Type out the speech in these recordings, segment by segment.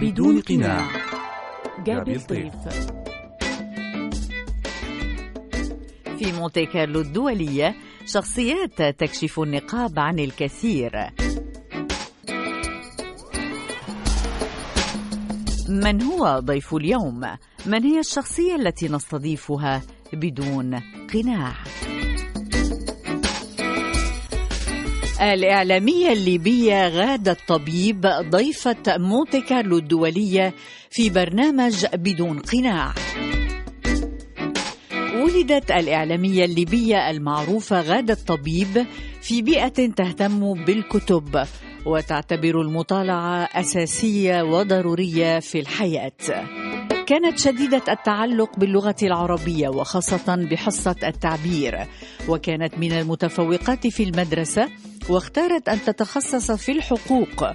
بدون قناع. جابي الطيف في مونتي كارلو الدولية شخصيات تكشف النقاب عن الكثير. من هو ضيف اليوم؟ من هي الشخصية التي نستضيفها بدون قناع؟ الإعلامية الليبية غادة الطبيب ضيفة مونتي كارلو الدولية في برنامج بدون قناع. ولدت الإعلامية الليبية المعروفة غادة الطبيب في بيئة تهتم بالكتب وتعتبر المطالعة أساسية وضرورية في الحياة. كانت شديدة التعلق باللغة العربية وخاصة بحصة التعبير. وكانت من المتفوقات في المدرسة واختارت أن تتخصص في الحقوق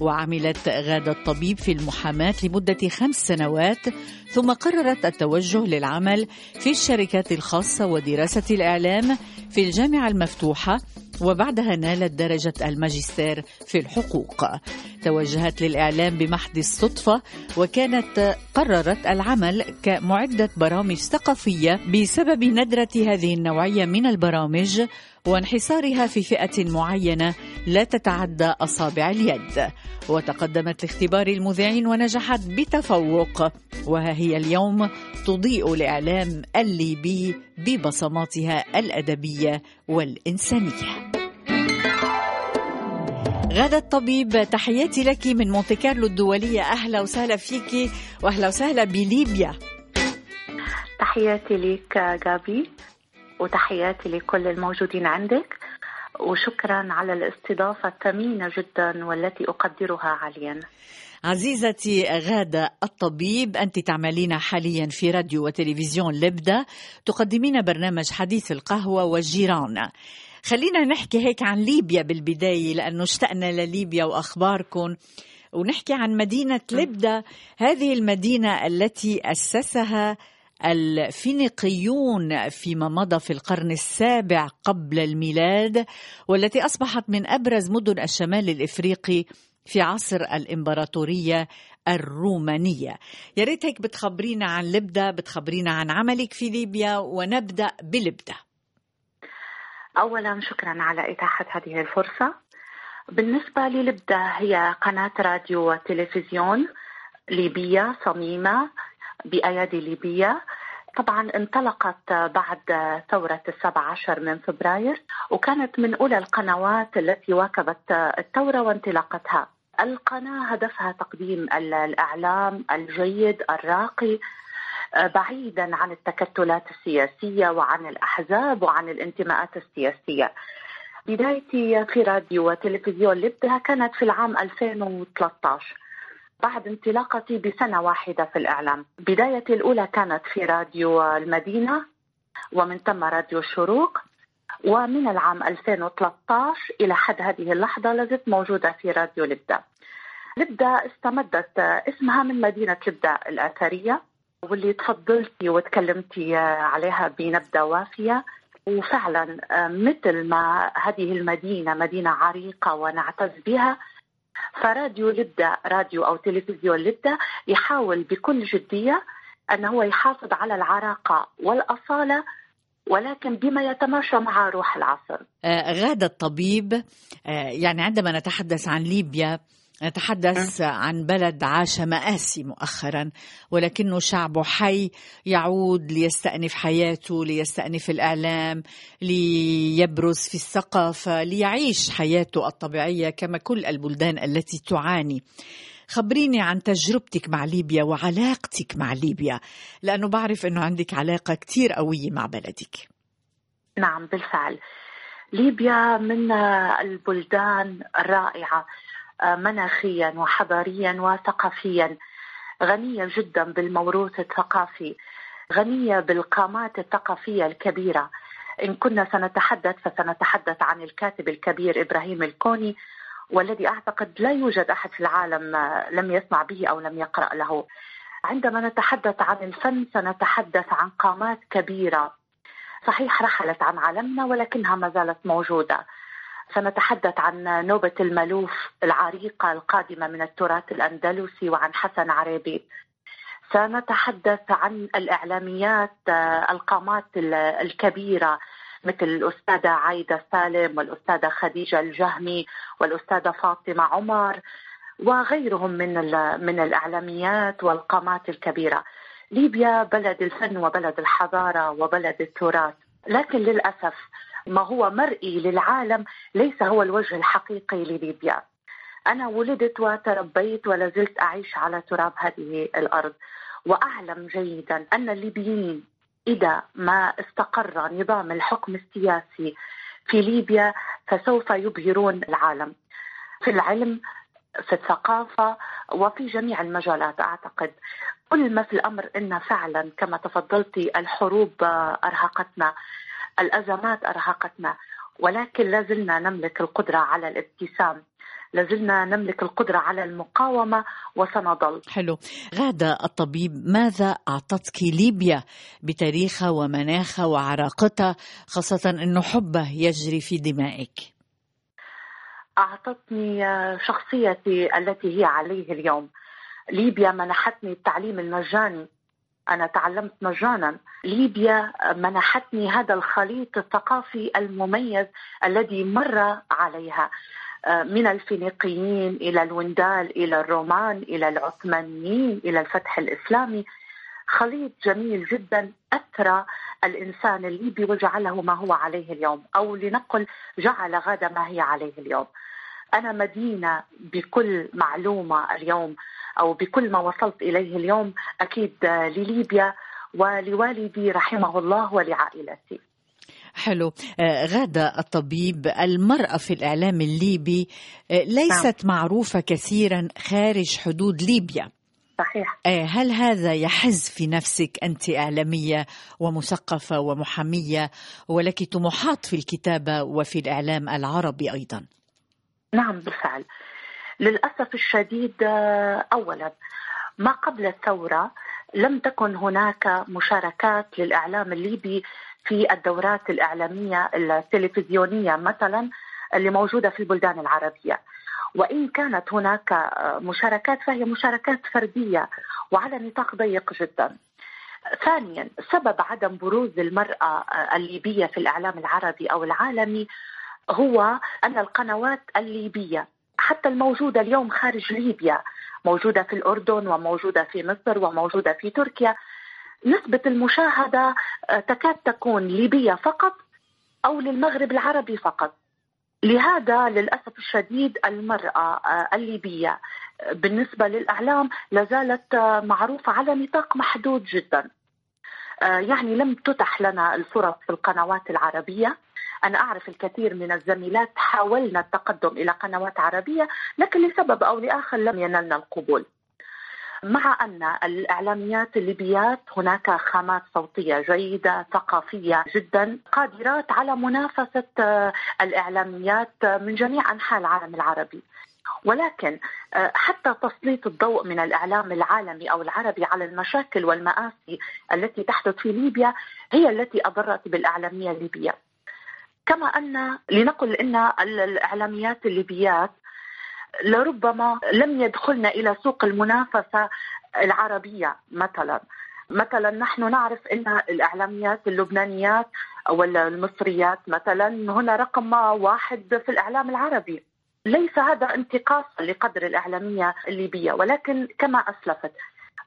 وعملت غادة الطبيب في المحاماة لمدة خمس سنوات ثم قررت التوجه للعمل في الشركات الخاصة ودراسة الإعلام في الجامعة المفتوحة وبعدها نالت درجة الماجستير في الحقوق. توجهت للإعلام بمحض الصدفة وكانت قررت العمل كمعدة برامج ثقافية بسبب ندرة هذه النوعية من البرامج وانحصارها في فئة معينة لا تتعدى أصابع اليد. وتقدمت لاختبار المذيعين ونجحت بتفوق. وها هي اليوم تضيء الإعلام الليبي ببصماتها الأدبية والإنسانية. غادة الطبيب تحياتي لك من مونتي كارلو الدولية. أهلا وسهلا فيك وأهلا وسهلا بليبيا. تحياتي لك جابي. وتحياتي لكل الموجودين عندك وشكرا على الاستضافة الثمينة جدا والتي أقدرها عاليا عزيزتي غادة الطبيب أنت تعملين حاليا في راديو وتلفزيون لبدة تقدمين برنامج حديث القهوة والجيران. خلينا نحكي هيك عن ليبيا بالبداية لأنه اشتقنا لليبيا وأخباركم. ونحكي عن مدينة لبدة هذه المدينة التي أسسها الفينيقيون فيما مضى في القرن السابع قبل الميلاد والتي أصبحت من أبرز مدن الشمال الإفريقي في عصر الإمبراطورية الرومانية. يا ريت هيك بتخبرينا عن لبدة بتخبرينا عن عملك في ليبيا ونبدأ بلبدة أولا شكرا على إتاحة هذه الفرصة. بالنسبة للبدة هي قناة راديو وتلفزيون ليبية صميمة بأيادي ليبية طبعا انطلقت بعد ثورة السبع عشر من فبراير وكانت من أولى القنوات التي واكبت الثورة وانطلاقتها. القناة هدفها تقديم الإعلام الجيد الراقي بعيدا عن التكتلات السياسية وعن الأحزاب وعن الانتماءات السياسية. بدايتي في راديو وتلفزيون لبدها كانت في العام 2013 بعد انطلاقتي بسنة واحدة في الإعلام. بدايتي الأولى كانت في راديو المدينة ومن ثم راديو الشروق ومن العام 2013 إلى حد هذه اللحظة لازلت موجودة في راديو لبدة. لبدة استمدت اسمها من مدينة لبدة الأثرية واللي تفضلتي وتكلمتي عليها بنبذة وافية. وفعلا مثل ما هذه المدينة مدينة عريقة ونعتز بها فراديو لبدة راديو أو تلفزيون لبدة يحاول بكل جدية أن هو يحافظ على العراقة والأصالة ولكن بما يتماشى مع روح العصر. آه غادة الطبيب آه يعني عندما نتحدث عن ليبيا نتحدث عن بلد عاش مآسي مؤخرا ولكنه شعبه حي يعود ليستأنف حياته ليستأنف الإعلام ليبرز في الثقافة ليعيش حياته الطبيعية كما كل البلدان التي تعاني. خبريني عن تجربتك مع ليبيا وعلاقتك مع ليبيا لأنه بعرف أنه عندك علاقة كتير قوية مع بلدك. نعم بالفعل. ليبيا من البلدان الرائعة. مناخيا وحضاريا وثقافيا. غنية جدا بالموروث الثقافي. غنية بالقامات الثقافية الكبيرة. إن كنا سنتحدث فسنتحدث عن الكاتب الكبير إبراهيم الكوني والذي أعتقد لا يوجد أحد في العالم لم يسمع به أو لم يقرأ له. عندما نتحدث عن الفن سنتحدث عن قامات كبيرة. صحيح رحلت عن عالمنا ولكنها ما زالت موجودة. سنتحدث عن نوبة الملوف العريقة القادمة من التراث الأندلسي وعن حسن عريبي. سنتحدث عن الإعلاميات القامات الكبيرة مثل الأستاذة عايدة سالم والأستاذة خديجة الجهمي والأستاذة فاطمة عمر وغيرهم من من الإعلاميات والقامات الكبيرة. ليبيا بلد الفن وبلد الحضارة وبلد التراث. لكن للأسف ما هو مرئي للعالم ليس هو الوجه الحقيقي لليبيا. أنا ولدت وتربيت ولا زلت أعيش على تراب هذه الأرض. وأعلم جيدا أن الليبيين إذا ما استقر نظام الحكم السياسي في ليبيا فسوف يبهرون العالم. في العلم في الثقافة وفي جميع المجالات أعتقد. كل ما في الأمر أن فعلا كما تفضلتي الحروب أرهقتنا. الأزمات أرهقتنا ولكن لازلنا نملك القدرة على الابتسام لازلنا نملك القدرة على المقاومة وسنظل حلو. غادة الطبيب ماذا أعطتك ليبيا بتاريخها ومناخها وعراقتها خاصة أنه حبه يجري في دمائك؟ أعطتني شخصيتي التي هي عليه اليوم. ليبيا منحتني التعليم المجاني أنا تعلمت مجانا ليبيا منحتني هذا الخليط الثقافي المميز الذي مر عليها من الفينيقيين إلى الوندال إلى الرومان إلى العثمانيين إلى الفتح الإسلامي خليط جميل جدا أثرى الإنسان الليبي وجعله ما هو عليه اليوم أو لنقل جعل غاده ما هي عليه اليوم. أنا مدينة بكل معلومة اليوم أو بكل ما وصلت إليه اليوم أكيد لليبيا ولوالدي رحمه الله ولعائلتي. حلو. آه، غادة الطبيب المرأة في الإعلام الليبي آه، ليست نعم. معروفة كثيرا خارج حدود ليبيا. صحيح. آه، هل هذا يحز في نفسك أنت إعلامية ومثقفة ومحامية؟ ولك طموحات في الكتابة وفي الإعلام العربي أيضا. نعم بالفعل. للأسف الشديد أولا ما قبل الثورة لم تكن هناك مشاركات للإعلام الليبي في الدورات الإعلامية التلفزيونية مثلا اللي موجودة في البلدان العربية. وإن كانت هناك مشاركات فهي مشاركات فردية وعلى نطاق ضيق جدا. ثانيا سبب عدم بروز المرأة الليبية في الإعلام العربي أو العالمي هو أن القنوات الليبية حتى الموجودة اليوم خارج ليبيا موجودة في الأردن وموجودة في مصر وموجودة في تركيا نسبة المشاهدة آه، تكاد تكون ليبية فقط أو للمغرب العربي فقط. لهذا للأسف الشديد المرأة آه، الليبية آه، بالنسبة للإعلام لازالت معروفة على نطاق محدود جدا. يعني لم تتح لنا الفرص في القنوات العربية. أنا أعرف الكثير من الزميلات حاولنا التقدم إلى قنوات عربية لكن لسبب أو لآخر لم ينلنا القبول مع أن الإعلاميات الليبيات هناك خامات صوتية جيدة ثقافية جدا قادرات على منافسة آه، الإعلاميات من جميع أنحاء العالم العربي. ولكن آه، حتى تسليط الضوء من الإعلام العالمي أو العربي على المشاكل والمآسي التي تحدث في ليبيا هي التي أضرت بالإعلامية الليبية. كما أن لنقل إن الإعلاميات الليبيات لربما لم يدخلن إلى سوق المنافسة العربية مثلا. مثلا نحن نعرف إن الإعلاميات اللبنانيات أو المصريات مثلا هنا رقم واحد في الإعلام العربي. ليس هذا انتقاصا لقدر الإعلامية الليبية ولكن كما أسلفت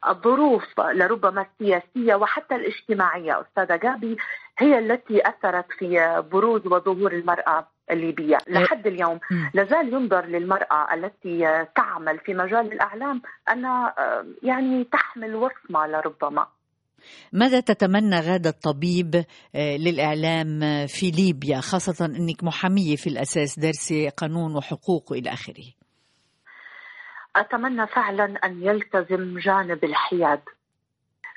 الظروف لربما السياسية وحتى الاجتماعية. أستاذة جابي هي التي أثرت في بروز وظهور المرأة الليبية. لحد اليوم لازال ينظر للمرأة التي تعمل في مجال الأعلام انها آه، يعني تحمل وصمة لربما. ماذا تتمنى غادة الطبيب آه، للإعلام في ليبيا خاصة أنك محامية في الأساس درسي قانون وحقوق إلى آخره؟ أتمنى فعلا أن يلتزم جانب الحياد.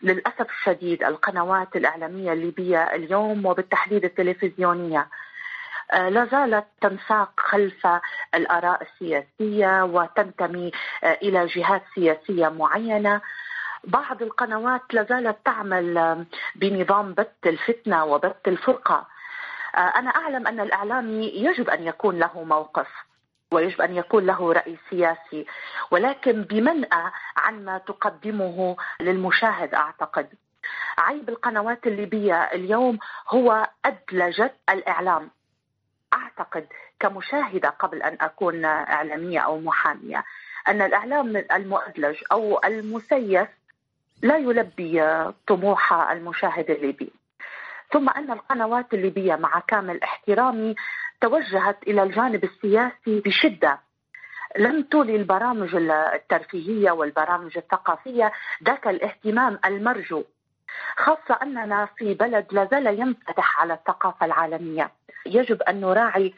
للأسف الشديد القنوات الإعلامية الليبية اليوم وبالتحديد التلفزيونية آه، لا زالت تنساق خلف الآراء السياسية وتنتمي آه، إلى جهات سياسية معينة. بعض القنوات لا زالت تعمل بنظام بث الفتنة وبث الفرقة. أنا أعلم أن الإعلامي يجب أن يكون له موقف. ويجب أن يكون له رأي سياسي. ولكن بمنأى عن ما تقدمه للمشاهد أعتقد. عيب القنوات الليبية اليوم هو ادلجت الإعلام. أعتقد كمشاهدة قبل أن أكون إعلامية أو محامية أن الإعلام المؤدلج أو المسيس لا يلبي طموح المشاهد الليبي. ثم أن القنوات الليبية مع كامل احترامي توجهت إلى الجانب السياسي بشدة. لم تولي البرامج الترفيهية والبرامج الثقافية ذاك الاهتمام المرجو خاصة أننا في بلد لا زال ينفتح على الثقافة العالمية. يجب أن نراعي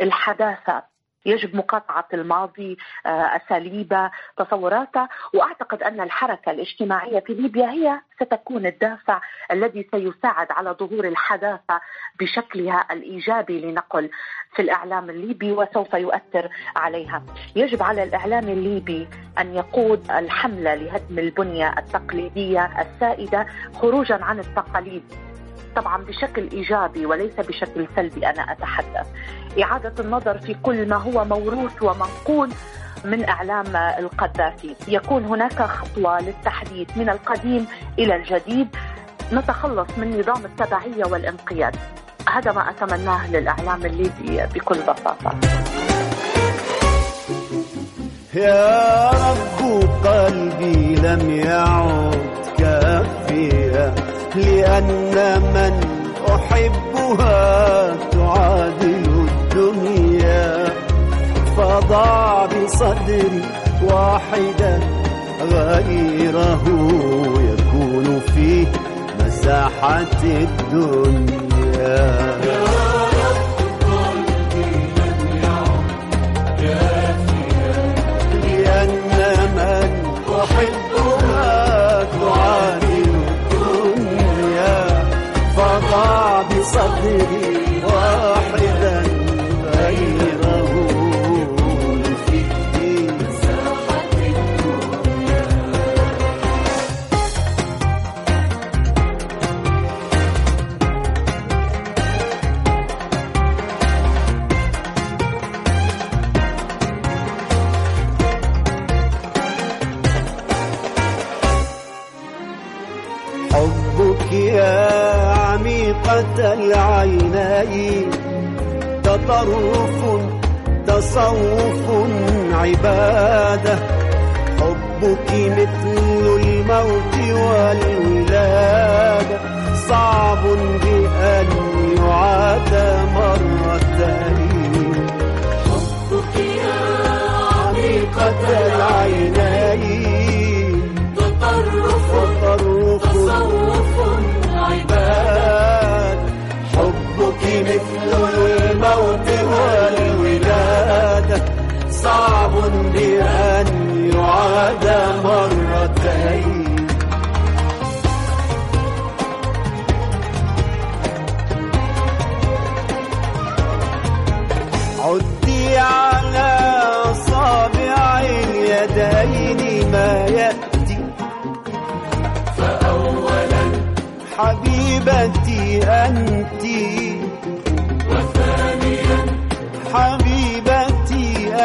الحداثة. يجب مقاطعة الماضي آه، أساليبه تصوراته وأعتقد أن الحركة الاجتماعية في ليبيا هي ستكون الدافع الذي سيساعد على ظهور الحداثة بشكلها الإيجابي لنقل في الإعلام الليبي وسوف يؤثر عليها. يجب على الإعلام الليبي أن يقود الحملة لهدم البنية التقليدية السائدة خروجا عن التقاليد. طبعا بشكل إيجابي وليس بشكل سلبي أنا أتحدث. إعادة النظر في كل ما هو موروث ومنقول من إعلام القذافي. يكون هناك خطوة للتحديث من القديم إلى الجديد. نتخلص من نظام التبعية والانقياد. هذا ما أتمناه للإعلام الليبي بكل بساطة. يا رب قلبي لم يعد كافيا. لأن من أحبها تعادل الدنيا. فضع بصدري واحدا غيره يكون في مساحة الدنيا. لأن من أحبها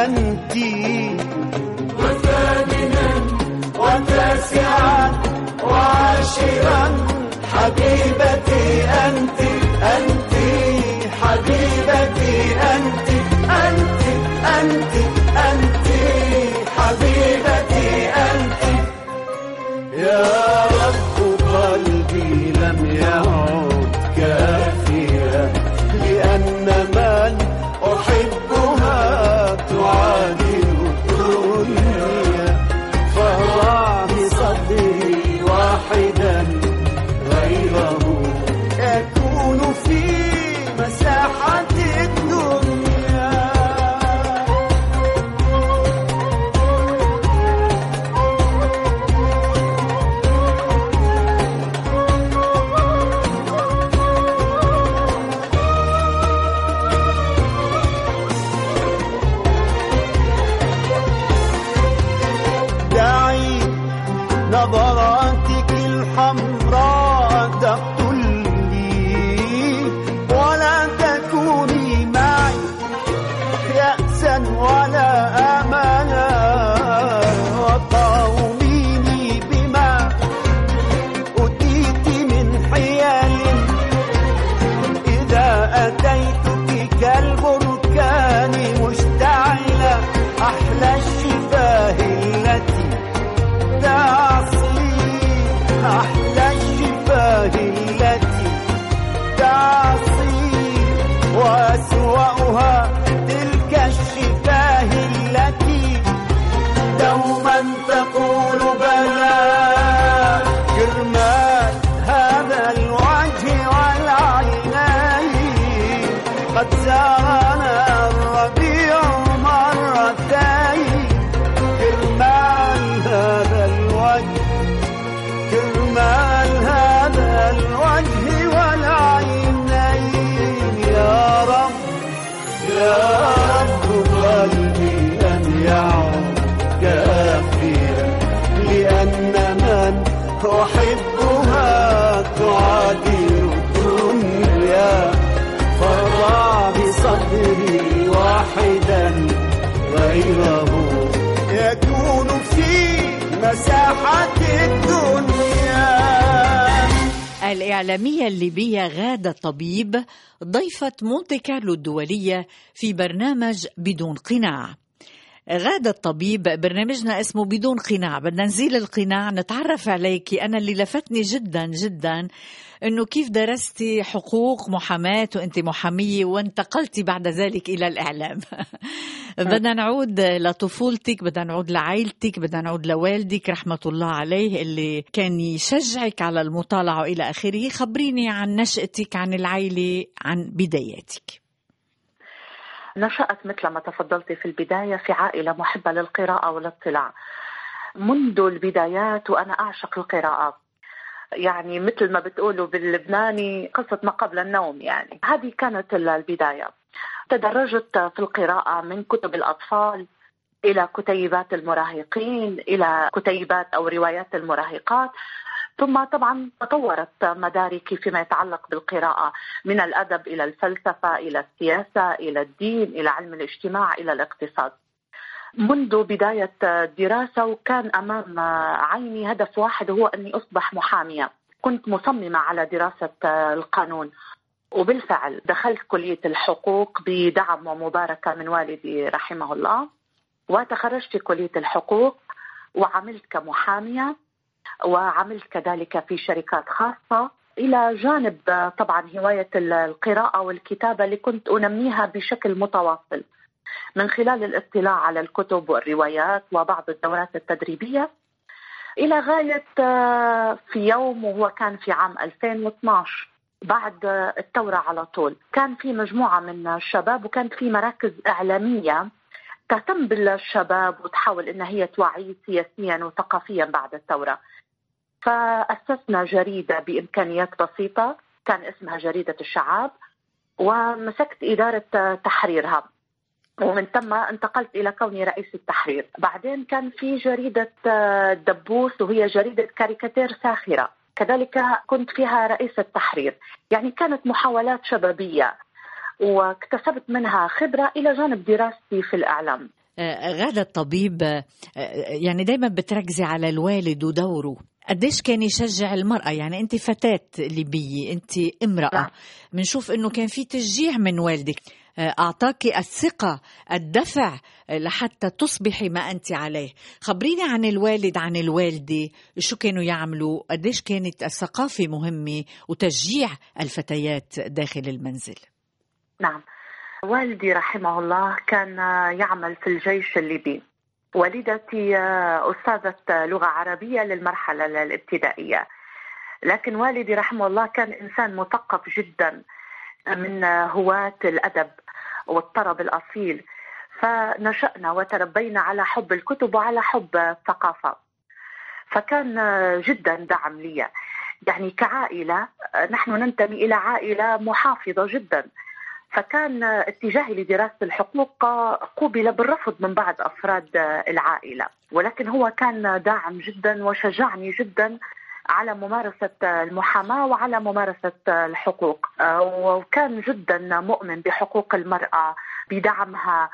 أنت. وثامنا وتاسعا وعاشرا حبيبتي أنت أنت حبيبتي أنت أنت أنت أنت حبيبتي أنت. يا الإعلامية الليبية غادة طبيب ضيفة مونتي كارلو الدولية في برنامج بدون قناع. غادة الطبيب برنامجنا اسمه بدون قناع. بدنا نزيل القناع. نتعرف عليك. أنا اللي لفتني جدا جدا أنه كيف درستي حقوق محاماة وأنت محامية وانتقلتي بعد ذلك إلى الإعلام؟ بدنا نعود لطفولتك بدنا نعود لعائلتك بدنا نعود لوالدك رحمة الله عليه اللي كان يشجعك على المطالعة إلى آخره. خبريني عن نشأتك عن العائلة عن بداياتك. نشأت مثل ما تفضلت في البداية في عائلة محبة للقراءة والاطلاع. منذ البدايات وأنا أعشق القراءة. يعني مثل ما بتقولوا باللبناني قصة ما قبل النوم يعني. هذه كانت البداية. تدرجت في القراءة من كتب الأطفال إلى كتيبات المراهقين إلى كتيبات أو روايات المراهقات. ثم طبعا تطورت مداركي فيما يتعلق بالقراءة من الأدب إلى الفلسفة إلى السياسة إلى الدين إلى علم الاجتماع إلى الاقتصاد. منذ بداية الدراسة وكان أمام عيني هدف واحد هو أني أصبح محامية. كنت مصممة على دراسة القانون. وبالفعل دخلت كلية الحقوق بدعم ومباركة من والدي رحمه الله. وتخرجت في كلية الحقوق وعملت كمحامية وعملت كذلك في شركات خاصة. إلى جانب طبعا هواية القراءة والكتابة اللي كنت أنميها بشكل متواصل. من خلال الاطلاع على الكتب والروايات وبعض الدورات التدريبية إلى غاية في يوم وهو كان في عام 2012 بعد الثورة على طول كان في مجموعة من الشباب وكانت في مراكز إعلامية تهتم بالشباب وتحاول انها هي توعيه سياسيا وثقافيا بعد الثورة. فأسسنا جريدة بإمكانيات بسيطة كان اسمها جريدة الشعاب ومسكت إدارة تحريرها ومن ثم انتقلت إلى كوني رئيس التحرير. بعدين كان في جريدة دبوس وهي جريدة كاريكاتير ساخرة. كذلك كنت فيها رئيس التحرير. يعني كانت محاولات شبابية واكتسبت منها خبرة إلى جانب دراستي في الإعلام. غادة الطبيب يعني دايما بتركزي على الوالد ودوره. قديش كان يشجع المرأة؟ يعني أنت فتاة ليبية أنت امرأة. بنشوف أنه كان في تشجيع من والدك. أعطاك الثقة الدفع لحتى تصبحي ما أنت عليه. خبريني عن الوالد عن الوالدة. شو كانوا يعملوا؟ قديش كانت الثقافة مهمة وتشجيع الفتيات داخل المنزل؟ نعم. والدي رحمه الله كان يعمل في الجيش الليبي. والدتي أستاذة لغة عربية للمرحلة الابتدائية. لكن والدي رحمه الله كان إنسان مثقف جدا من هواة الأدب. والطرب الأصيل. فنشأنا وتربينا على حب الكتب وعلى حب الثقافة. فكان جدا دعم لي يعني كعائلة نحن ننتمي إلى عائلة محافظة جدا. فكان اتجاهي لدراسة الحقوق قوبل بالرفض من بعض أفراد العائلة. ولكن هو كان داعم جدا وشجعني جدا على ممارسة المحاماة وعلى ممارسة الحقوق. وكان جدا مؤمن بحقوق المرأة بدعمها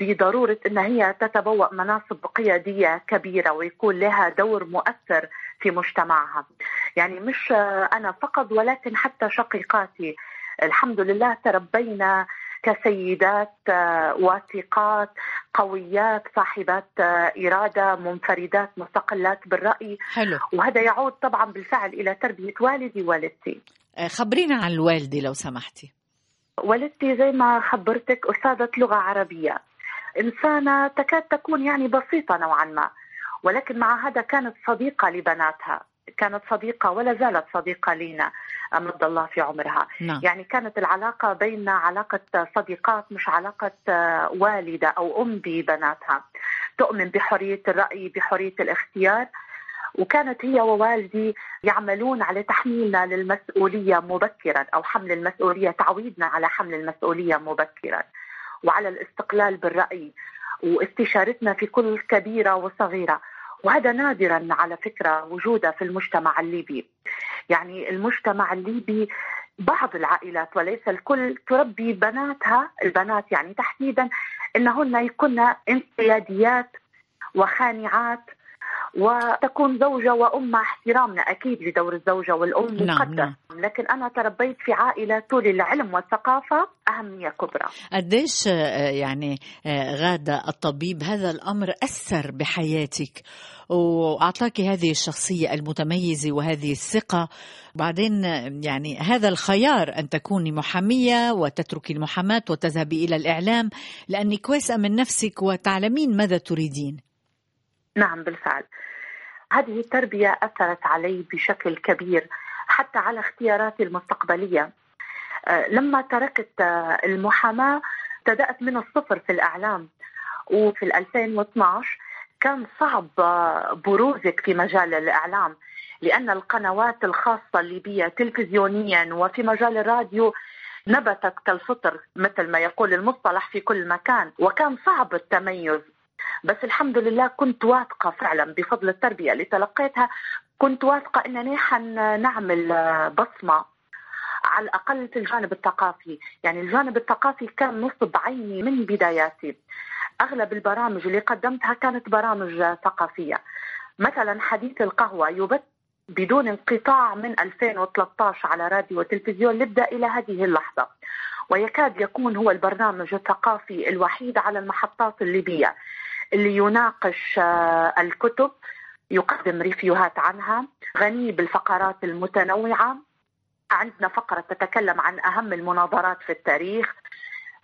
بضرورة أن هي تتبوأ مناصب قيادية كبيرة ويكون لها دور مؤثر في مجتمعها. يعني مش أنا فقط ولكن حتى شقيقاتي. الحمد لله تربينا كسيدات واثقات قويات صاحبات إرادة منفردات مستقلات بالرأي. حلو. وهذا يعود طبعا بالفعل إلى تربية والدي ووالدتي. خبرينا عن الوالدة لو سمحتي. والدتي زي ما خبرتك أستاذة لغة عربية. إنسانة تكاد تكون يعني بسيطة نوعا ما. ولكن مع هذا كانت صديقة لبناتها. كانت صديقة ولا زالت صديقة لينا. مد الله في عمرها. نعم. يعني كانت العلاقة بيننا علاقة صديقات مش علاقة والدة أو أم ببناتها. تؤمن بحرية الرأي بحرية الاختيار. وكانت هي ووالدي يعملون على تحميلنا للمسؤولية مبكرا أو حمل المسؤولية تعويدنا على حمل المسؤولية مبكرا. وعلى الاستقلال بالرأي واستشارتنا في كل كبيرة وصغيرة. وهذا نادرا على فكرة وجوده في المجتمع الليبي. يعني المجتمع الليبي بعض العائلات وليس الكل تربي بناتها البنات يعني تحديدا إنهن يكن انقياديات وخانعات وتكون زوجة وأم مع احترامنا أكيد لدور الزوجة والأم نعم، نعم. لكن أنا تربيت في عائلة تولي العلم والثقافة أهمية كبرى. قديش آه، يعني آه، غادة الطبيب هذا الأمر أثر بحياتك؟ وأعطاك هذه الشخصية المتميزة وهذه الثقة. بعدين آه، يعني هذا الخيار أن تكوني محامية وتتركي المحاماة وتذهبي إلى الإعلام لأنك واثقة من نفسك وتعلمين ماذا تريدين. نعم بالفعل. هذه التربية أثرت علي بشكل كبير حتى على اختياراتي المستقبلية. آه، لما تركت آه، المحاماة ابتدأت من الصفر في الإعلام. وفي ال 2012 كان صعب آه، بروزك في مجال الإعلام لأن القنوات الخاصة الليبية تلفزيونيا وفي مجال الراديو نبتت كالفطر مثل ما يقول المصطلح في كل مكان. وكان صعب التميز بس الحمد لله كنت واثقة فعلا بفضل التربية اللي تلقيتها. كنت واثقة أنني حنعمل آه، بصمة على الأقل في الجانب الثقافي. يعني الجانب الثقافي كان نصب عيني من بداياتي. أغلب البرامج اللي قدمتها كانت برامج آه، ثقافية. مثلا حديث القهوة يبث بدون انقطاع من 2013 على راديو وتلفزيون لبدا إلى هذه اللحظة. ويكاد يكون هو البرنامج الثقافي الوحيد على المحطات الليبية. اللي يناقش آه، الكتب يقدم ريفيوهات عنها غني بالفقرات المتنوعة. عندنا فقرة تتكلم عن أهم المناظرات في التاريخ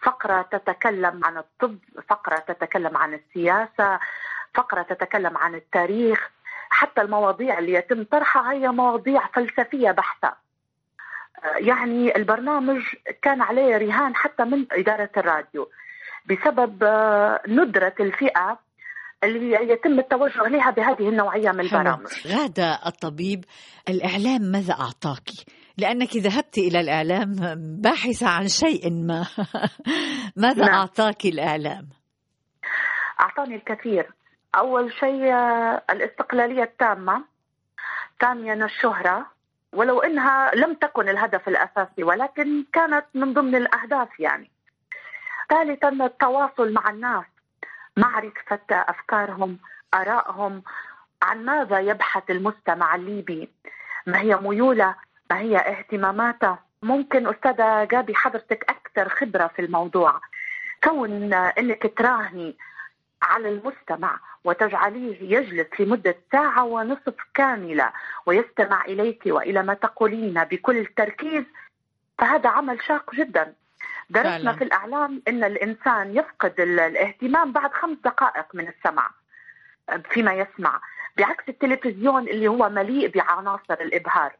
فقرة تتكلم عن الطب فقرة تتكلم عن السياسة فقرة تتكلم عن التاريخ. حتى المواضيع اللي يتم طرحها هي مواضيع فلسفية بحتة. آه، يعني البرنامج كان عليه رهان حتى من إدارة الراديو. بسبب آه، ندرة الفئة اللي يتم التوجه لها بهذه النوعية من. البرامج غادة الطبيب الإعلام ماذا أعطاك؟ لأنك ذهبت إلى الإعلام باحثة عن شيء ما ماذا نعم. أعطاك الإعلام؟ أعطاني الكثير أول شيء آه، الاستقلالية التامة ثانيا الشهرة ولو إنها لم تكن الهدف الأساسي ولكن كانت من ضمن الأهداف يعني ثالثا التواصل مع الناس معرفة أفكارهم آرائهم عن ماذا يبحث المستمع الليبي. ما هي ميوله؟ ما هي اهتماماته؟ ممكن أستاذة جابي حضرتك أكثر خبرة في الموضوع. كون أنك تراهني على المستمع وتجعليه يجلس لمدة ساعة ونصف كاملة ويستمع إليك وإلى ما تقولين بكل تركيز فهذا عمل شاق جدا. درسنا فعلاً. في الإعلام أن الإنسان يفقد ال- الاهتمام بعد خمس دقائق من السمع فيما يسمع بعكس التلفزيون اللي هو مليء بعناصر الإبهار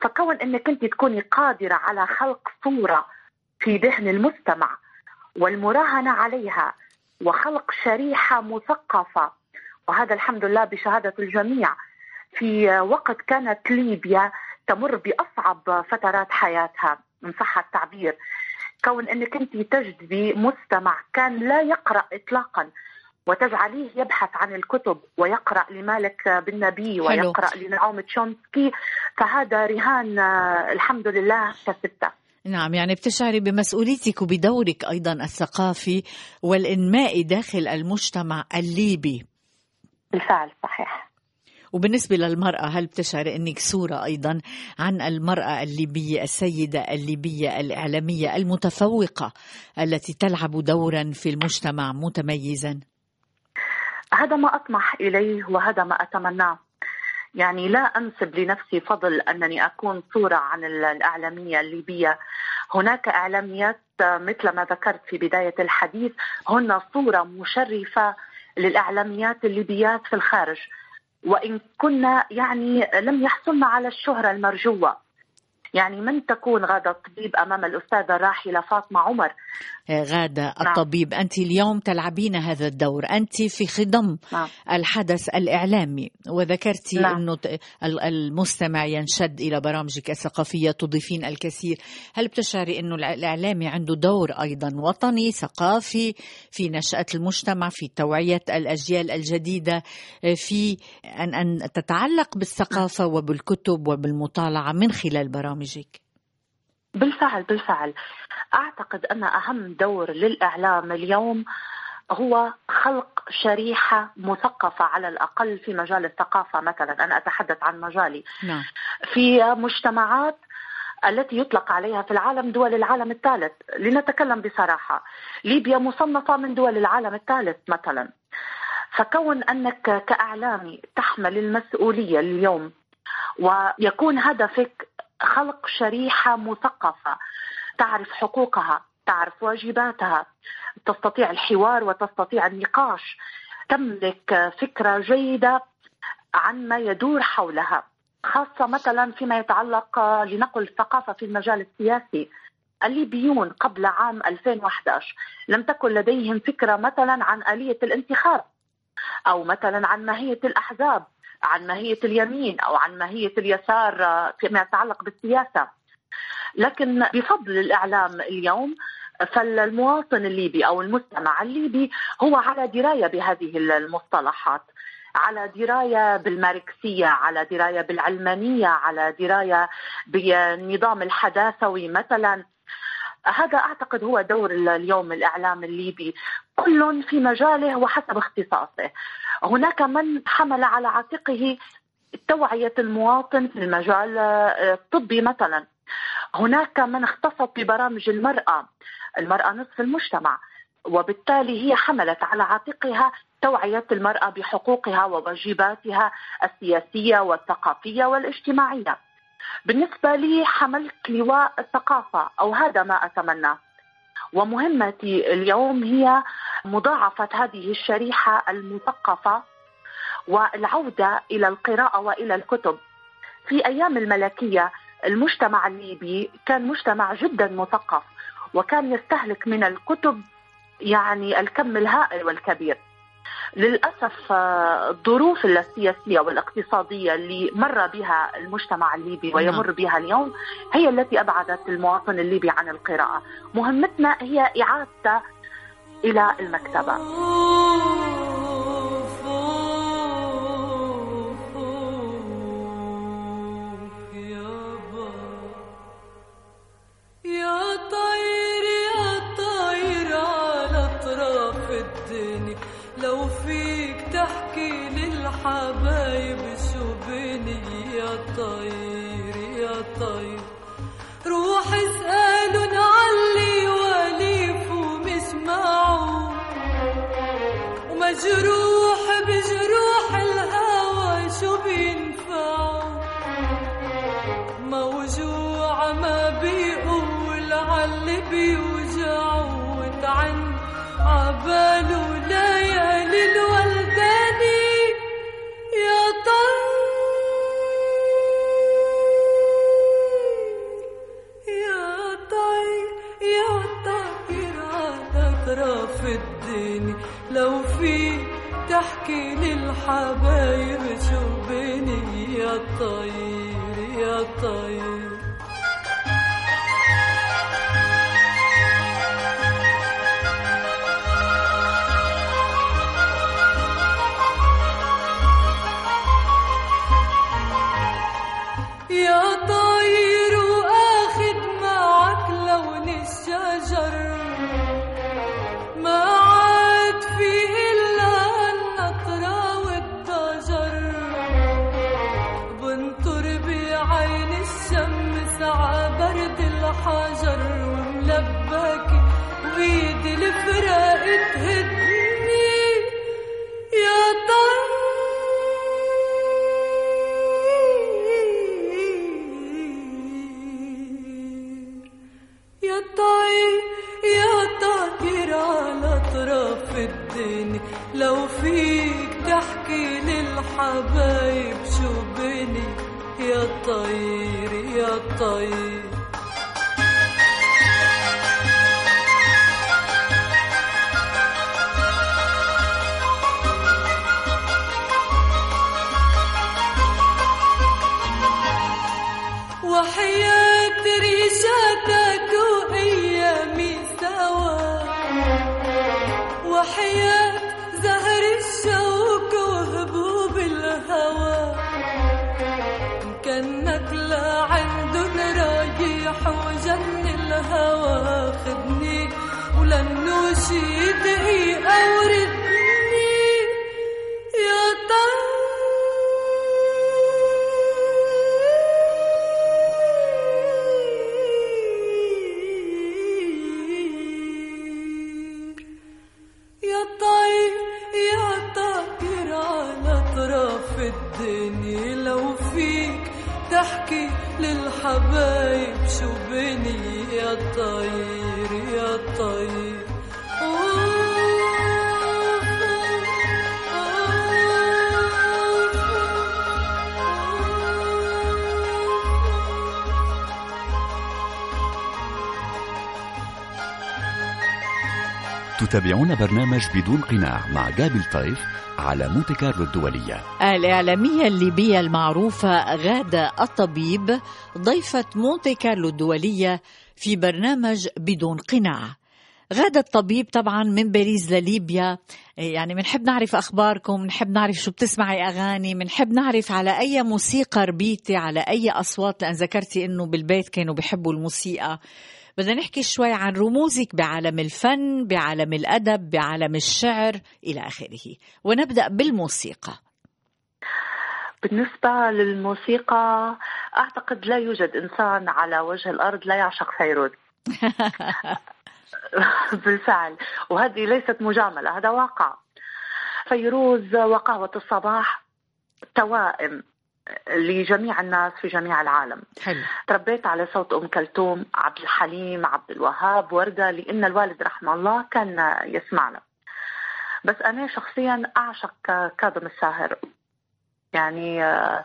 فكون أنك أنت تكوني قادرة على خلق صورة في ذهن المستمع والمراهنة عليها وخلق شريحة مثقفة وهذا الحمد لله بشهادة الجميع في وقت كانت ليبيا تمر بأصعب فترات حياتها إن صح التعبير كون أنك أنت تجذبي مستمع كان لا يقرأ إطلاقا وتجعليه يبحث عن الكتب ويقرأ لمالك بن نبي حلو. ويقرأ لنعوم تشومسكي فهذا رهان آه، الحمد لله كسبته نعم يعني بتشعري بمسؤوليتك وبدورك أيضا الثقافي والإنمائي داخل المجتمع الليبي. بالفعل صحيح. وبالنسبة للمرأة هل بتشعري أنك صورة أيضا عن المرأة الليبية السيدة الليبية الإعلامية المتفوقة التي تلعب دورا في المجتمع متميزا؟ هذا ما أطمح إليه وهذا ما أتمناه. يعني لا أنسب لنفسي فضل أنني أكون صورة عن ال- الإعلامية الليبية. هناك إعلاميات آه، مثل ما ذكرت في بداية الحديث هن صورة مشرفة للإعلاميات الليبيات في الخارج. وإن كنا يعني لم يحصلن على الشهرة المرجوة. يعني من تكون غادة الطبيب أمام الأستاذة الراحلة فاطمة عمر غادة نعم. الطبيب أنت اليوم تلعبين هذا الدور أنت في خضم نعم. الحدث الإعلامي وذكرتي نعم. أنه المستمع ينشد إلى برامجك الثقافية تضيفين الكثير هل بتشعري أنه الإعلامي عنده دور أيضا وطني ثقافي في نشأة المجتمع في توعية الأجيال الجديدة في أن, أن تتعلق بالثقافة وبالكتب وبالمطالعة من خلال برامجك بالفعل بالفعل. أعتقد أن أهم دور للإعلام اليوم هو خلق شريحة مثقفة على الأقل في مجال الثقافة مثلا. أنا أتحدث عن مجالي. نعم. في مجتمعات التي يطلق عليها في العالم دول العالم الثالث. لنتكلم بصراحة. ليبيا مصنفة من دول العالم الثالث مثلا. فكون أنك كإعلامي تحمل المسؤولية اليوم ويكون هدفك خلق شريحة مثقفة. تعرف حقوقها تعرف واجباتها. تستطيع الحوار وتستطيع النقاش. تملك فكرة جيدة عن ما يدور حولها. خاصة مثلا فيما يتعلق لنقل الثقافة في المجال السياسي. الليبيون قبل عام 2011 لم تكن لديهم فكرة مثلا عن آلية الانتخاب أو مثلا عن ماهية الأحزاب. عن ماهية اليمين أو عن ماهية اليسار فيما يتعلق بالسياسة. لكن بفضل الإعلام اليوم فالمواطن الليبي أو المستمع الليبي هو على دراية بهذه المصطلحات. على دراية بالماركسية، على دراية بالعلمانية، على دراية بالنظام الحداثوي مثلا. هذا أعتقد هو دور اليوم الإعلام الليبي، كل في مجاله وحسب اختصاصه. هناك من حمل على عاتقه توعية المواطن في المجال الطبي مثلا. هناك من اختصص ببرامج المرأة، المرأة نصف المجتمع. وبالتالي هي حملت على عاتقها توعية المرأة بحقوقها وواجباتها السياسية والثقافية والاجتماعية بالنسبة لي حملت لواء الثقافة أو هذا ما أتمناه ومهمتي اليوم هي مضاعفة هذه الشريحة المثقفة والعودة إلى القراءة وإلى الكتب. في أيام الملكية المجتمع الليبي كان مجتمع جدا مثقف وكان يستهلك من الكتب يعني الكم الهائل والكبير. للأسف الظروف السياسية والاقتصادية اللي مر بها المجتمع الليبي ويمر بها اليوم هي التي أبعدت المواطن الليبي عن القراءة، مهمتنا هي اعادته إلى المكتبة. ومجروح بجروح الهوى شو بينفعوا موجوع ما بيقول عاللي بيوجعوا وتعن عباله تحكي للحبايب شو بيني يا طير يا طير للحبايب شو بني؟ يا طير يا طير. وحياة ريشاتك وأيامي سوا. وحياة رايح وجن الهوى خدني ولنوشي دقيقة وردني تتابعون برنامج بدون قناع مع جابل طيف على مونتي كارلو الدولية. الإعلامية الليبية المعروفة غادة الطبيب ضيفة مونتي كارلو الدولية في برنامج بدون قناع. غادة الطبيب طبعا من باريس لليبيا. يعني بنحب نعرف أخباركم بنحب نعرف شو بتسمعي أغاني بنحب نعرف على أي موسيقى ربيتي على أي أصوات لأن ذكرتي أنه بالبيت كانوا بيحبوا الموسيقى. بدنا نحكي شوي عن رموزك بعالم الفن بعالم الأدب بعالم الشعر إلى آخره. ونبدأ بالموسيقى. بالنسبة للموسيقى أعتقد لا يوجد إنسان على وجه الأرض لا يعشق فيروز بالفعل. وهذه ليست مجاملة هذا واقع. فيروز وقهوة الصباح توائم. لجميع الناس في جميع العالم. حلو. تربيت على صوت أم كلثوم عبد الحليم عبد الوهاب وردة لأن الوالد رحمه الله كان يسمعنا. بس أنا شخصيا أعشق كاظم الساهر. يعني آه،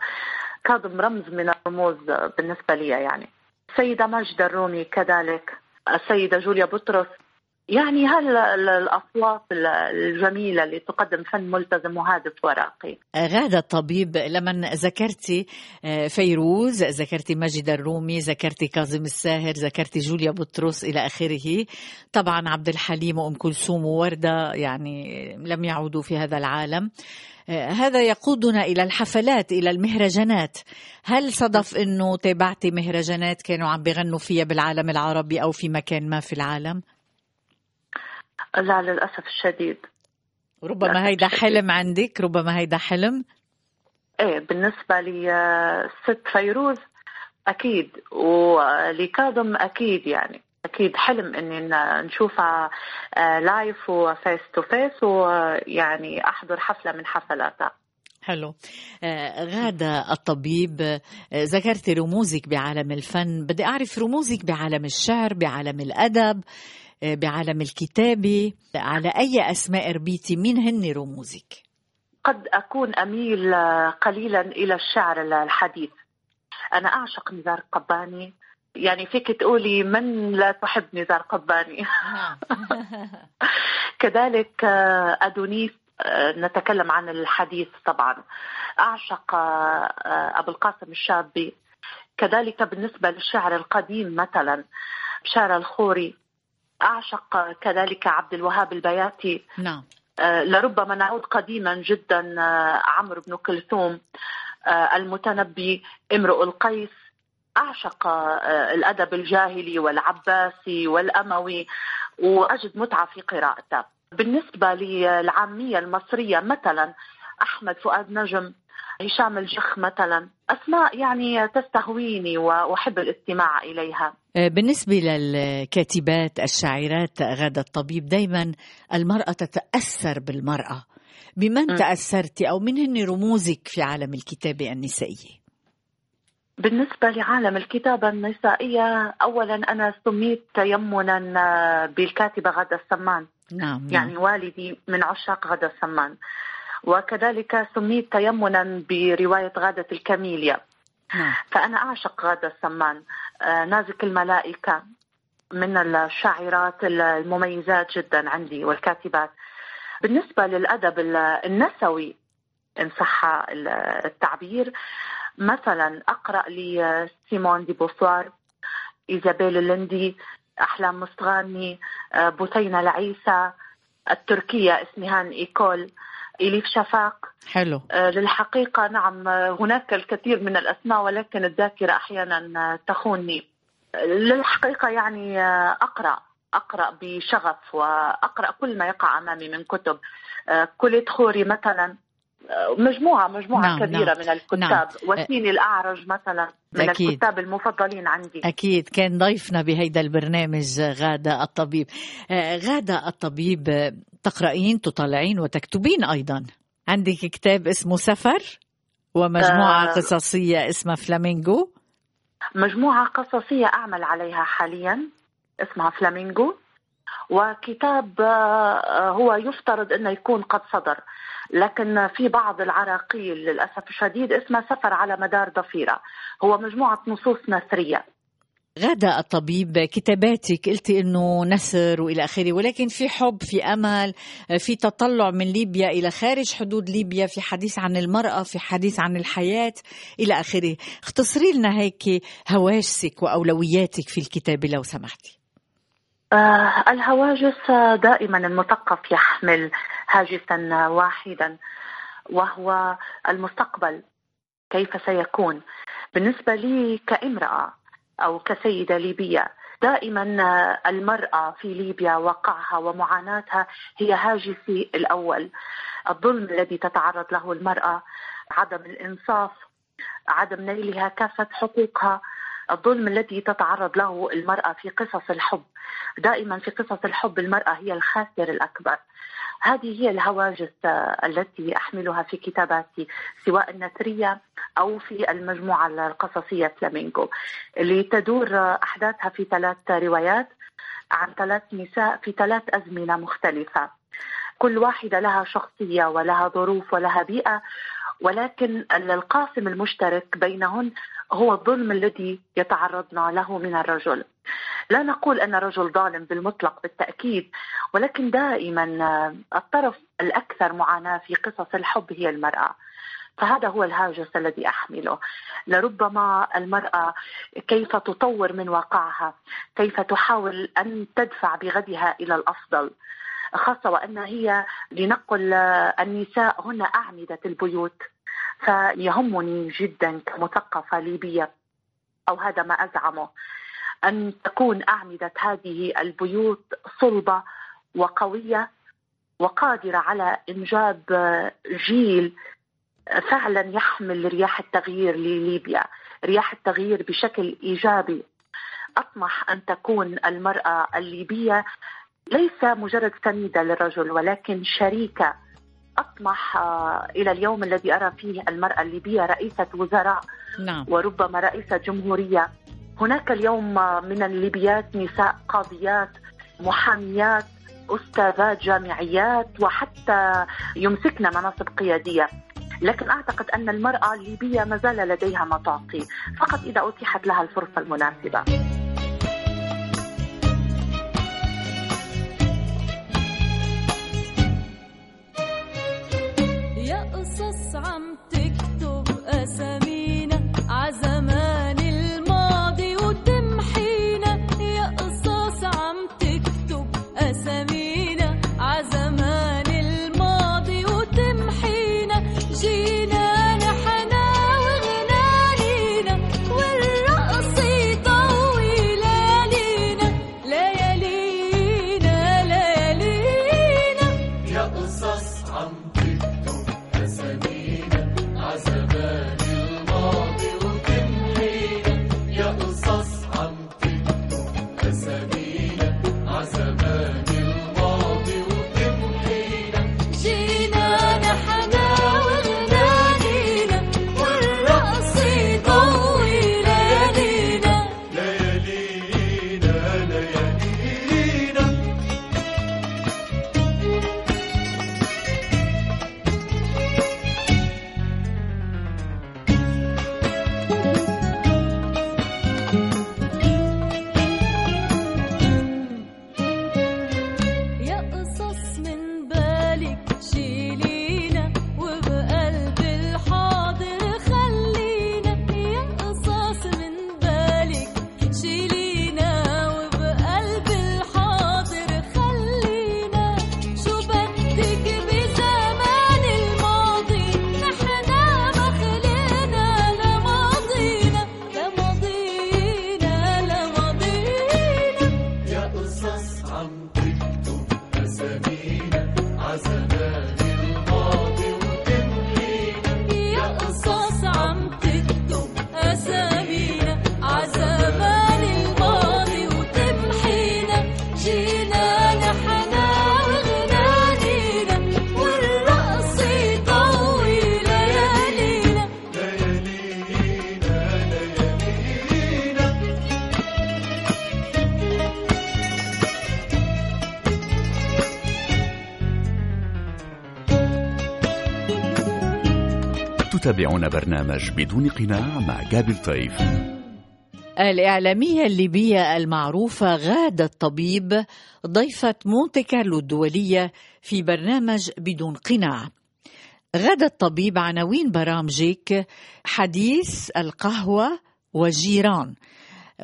كاظم رمز من الرموز بالنسبة لي يعني. السيده ماجده الرومي كذلك. السيدة جوليا بطرس يعني هالاصوات الجميلة اللي تقدم فن ملتزم وهادف وراقي. غادة الطبيب لما ذكرتي آه، فيروز، ذكرتي ماجد الرومي، ذكرتي كاظم الساهر، ذكرتي جوليا بطرس إلى آخره. طبعا عبد الحليم وأم كلثوم ووردة يعني لم يعودوا في هذا العالم. آه، هذا يقودنا إلى الحفلات إلى المهرجانات هل صدف إنه تابعتي مهرجانات كانوا عم بيغنوا فيها بالعالم العربي أو في مكان ما في العالم لا للأسف الشديد. ربما هيدا حلم عندك ربما هيدا حلم. إيه بالنسبة لي آه، فيروز أكيد ولكاظم أكيد يعني. أكيد حلم إني نشوفها live و face to face ويعني أحضر حفلة من حفلاتها. حلو. آه، غادة الطبيب آه، ذكرت رموزك بعالم الفن. بدي أعرف رموزك بعالم الشعر بعالم الأدب. بعالم الكتابة على أي أسماء ربيتي مين هن رموزك؟ قد أكون أميل آه، قليلا إلى الشعر الحديث. أنا أعشق نزار قباني. يعني فيك تقولي من لا تحب نزار قباني؟ نعم. كذلك آه، أدونيس نتكلم عن الحديث طبعا. أعشق أبو القاسم الشابي. كذلك بالنسبة للشعر القديم مثلا شعر الخوري. أعشق كذلك عبد الوهاب البياتي. نعم. آه، لربما نعود قديما جدا آه، عمرو بن كلثوم آه، المتنبي امرؤ القيس. أعشق الأدب الجاهلي والعباسي والأموي وأجد متعة في قراءته. بالنسبة للعامية المصرية مثلا أحمد فؤاد نجم هشام الجخ مثلا أسماء يعني تستهويني وأحب الاستماع إليها. بالنسبة للكاتبات الشاعرات غادة الطبيب دايما المرأة تتأثر بالمرأة. بمن م. تأثرتي؟ أو من هن رموزك في عالم الكتابة النسائية؟ بالنسبة لعالم الكتابة النسائية أولا أنا سميت تيمنا بالكاتبة غادة السمان. نعم, نعم. يعني والدي من عشاق غادة السمان. وكذلك سميت تيمنا برواية غادة الكاميليا. نعم. فأنا أعشق غادة السمان. آه، نازك الملائكة من الشاعرات المميزات جدا عندي والكاتبات. بالنسبة للأدب النسوي إن صح التعبير مثلا أقرأ لي سيمون دي بوسوار إيزابيل اللندي أحلام مستغاني آه، بثينة العيسى التركية اسمهان إيكول. إليف شفاق. حلو. آه، للحقيقة نعم هناك الكثير من الأسماء ولكن الذاكرة أحيانا تخونني للحقيقة يعني آه، أقرأ أقرأ بشغف وأقرأ كل ما يقع أمامي من كتب. آه، كوليت خوري مثلا. مجموعة مجموعة نعم كبيرة نعم من الكتاب. نعم. واسيني الأعرج مثلا من أكيد. الكتاب المفضلين عندي. أكيد. كان ضيفنا بهيدا البرنامج غادة الطبيب. غادة الطبيب تقرأين تطلعين وتكتبين أيضا. عندك كتاب اسمه سفر ومجموعة آه. قصصية اسمها فلامينغو؟ مجموعة قصصية أعمل عليها حاليا اسمها فلامينغو. وكتاب آه، هو يفترض أنه يكون قد صدر. لكن في بعض العراقيل للأسف الشديد اسمه سفر على مدار ضفيرة. هو مجموعة نصوص نثرية. غادة الطبيب كتاباتك. قلتي إنه نسر وإلى آخره ولكن في حب في أمل في تطلع من ليبيا إلى خارج حدود ليبيا في حديث عن المرأة في حديث عن الحياة إلى آخره. اختصري لنا هيك هواجسك وأولوياتك في الكتابه لو سمحتي. آه، الهواجس دائما المثقف يحمل هاجسا واحدا وهو المستقبل. كيف سيكون؟ بالنسبة لي كامرأة أو كسيدة ليبية دائما المرأة في ليبيا وقعها ومعاناتها هي هاجسي الأول. الظلم الذي تتعرض له المرأة عدم الإنصاف عدم نيلها كافة حقوقها الظلم الذي تتعرض له المرأة في قصص الحب. دائما في قصص الحب المرأة هي الخاسر الأكبر. هذه هي الهواجس آه، التي أحملها في كتاباتي سواء النثرية أو في المجموعة القصصية فلامينغو اللي تدور آه، أحداثها في ثلاث روايات عن ثلاث نساء في ثلاث أزمنة مختلفة. كل واحدة لها شخصية ولها ظروف ولها بيئة ولكن القاسم المشترك بينهن هو الظلم الذي يتعرضن له من الرجل. لا نقول أن الرجل ظالم بالمطلق بالتأكيد ولكن دائما الطرف الأكثر معاناة في قصص الحب هي المرأة. فهذا هو الهاجس الذي أحمله. لربما المرأة كيف تطور من واقعها كيف تحاول أن تدفع بغدها إلى الأفضل. خاصة وأن هي لنقل آه، النساء هن أعمدة البيوت فيهمني جدا كمثقفة ليبية أو هذا ما أزعمه أن تكون أعمدة هذه البيوت صلبة وقوية وقادرة على إنجاب جيل فعلا يحمل رياح التغيير لليبيا، رياح التغيير بشكل إيجابي. أطمح أن تكون المرأة الليبية ليس مجرد سنيده للرجل ولكن شريكة. أطمح آه، إلى اليوم الذي أرى فيه المرأة الليبية رئيسة وزراء نعم. وربما رئيسة جمهورية. هناك اليوم من الليبيات نساء قاضيات محاميات أستاذات جامعيات وحتى يمسكن مناصب قيادية. لكن أعتقد أن المرأة الليبية ما زال لديها ما تعطي فقط إذا أتيحت لها الفرصة المناسبة. عم تكتب أسامينا تتابعون برنامج بدون قناع مع جابل طيف. الإعلامية الليبية المعروفة غادة الطبيب ضيفة مونتي كارلو الدولية في برنامج بدون قناع. غادة الطبيب عناوين برامجك حديث القهوة وجيران.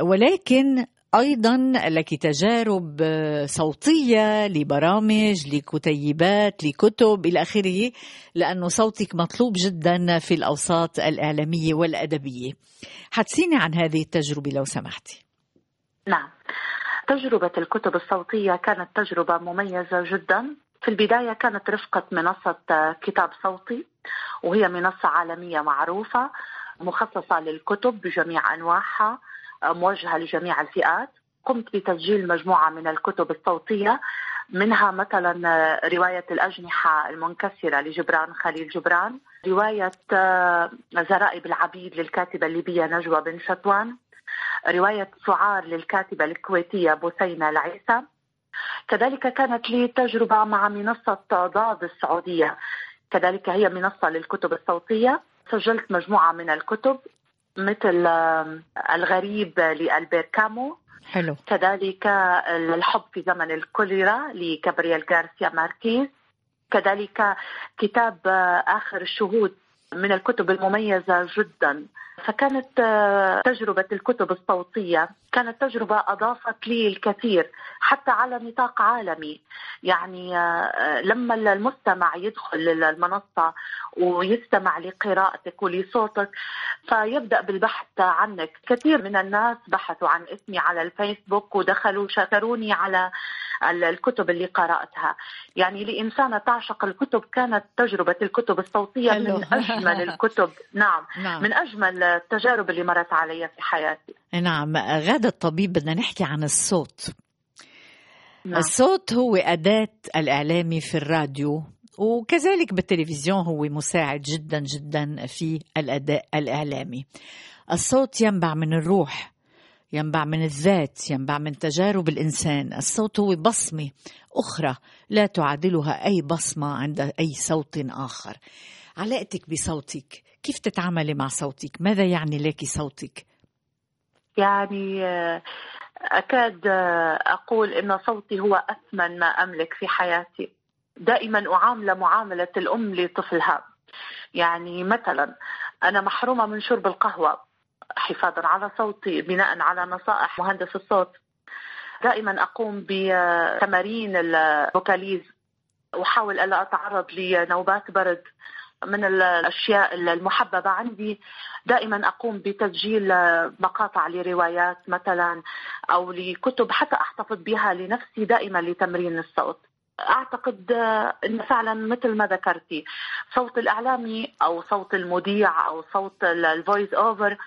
ولكن أيضا لك تجارب صوتية لبرامج لكتيبات لكتب إلى آخره لأنه صوتك مطلوب جدا في الأوساط الإعلامية والأدبية. حدثيني عن هذه التجربة لو سمحتي. نعم. تجربة الكتب الصوتية كانت تجربة مميزة جدا. في البداية كانت رفقة منصة كتاب صوتي وهي منصة عالمية معروفة مخصصة للكتب بجميع أنواعها. موجهة لجميع الفئات. قمت بتسجيل مجموعة من الكتب الصوتية منها مثلا رواية الأجنحة المنكسرة لجبران خليل جبران رواية زرائب العبيد للكاتبة الليبية نجوى بن شطوان رواية سعار للكاتبة الكويتية بثينة العيسى. كذلك كانت لي تجربة مع منصة ضاد السعودية. كذلك هي منصة للكتب الصوتية. سجلت مجموعة من الكتب. مثل الغريب لألبير كامو حلو. كذلك الحب في زمن الكوليرا لكابرييل غارسيا ماركيز كذلك كتاب آخر الشهود من الكتب المميزة جدا. فكانت تجربة الكتب الصوتية كانت تجربة أضافت لي الكثير حتى على نطاق عالمي. يعني لما المستمع يدخل المنصة ويستمع لقراءتك ولصوتك فيبدأ بالبحث عنك. كثير من الناس بحثوا عن اسمي على الفيسبوك ودخلوا شكروني على الكتب اللي قرأتها. يعني لإنسانة تعشق الكتب كانت تجربة الكتب الصوتية حلو. من أجمل الكتب. نعم. نعم. من أجمل التجارب اللي مرت علي في حياتي. نعم غادة الطبيب بدنا نحكي عن الصوت. نعم. الصوت هو أداة الإعلامي في الراديو وكذلك بالتلفزيون هو مساعد جدا جدا في الأداء الإعلامي. الصوت ينبع من الروح ينبع من الذات ينبع من تجارب الإنسان. الصوت هو بصمة أخرى لا تعادلها أي بصمة عند أي صوت آخر. علاقتك بصوتك كيف تتعاملي مع صوتك؟ ماذا يعني لك صوتك؟ يعني آه، أكاد آه، أقول إن صوتي هو أثمن ما أملك في حياتي. دائما أعامل معاملة الأم لطفلها. يعني مثلا أنا محرومة من شرب القهوة حفاظا على صوتي بناء على نصائح مهندس الصوت. دائما أقوم بتمارين الفوكاليز. وأحاول ألا أتعرض لنوبات برد. من الأشياء المحببة عندي. دائما أقوم بتسجيل مقاطع لروايات مثلا أو لكتب حتى أحتفظ بها لنفسي دائما لتمرين الصوت. أعتقد إن فعلا مثل ما ذكرتي صوت الإعلامي أو صوت المذيع أو صوت ال voice over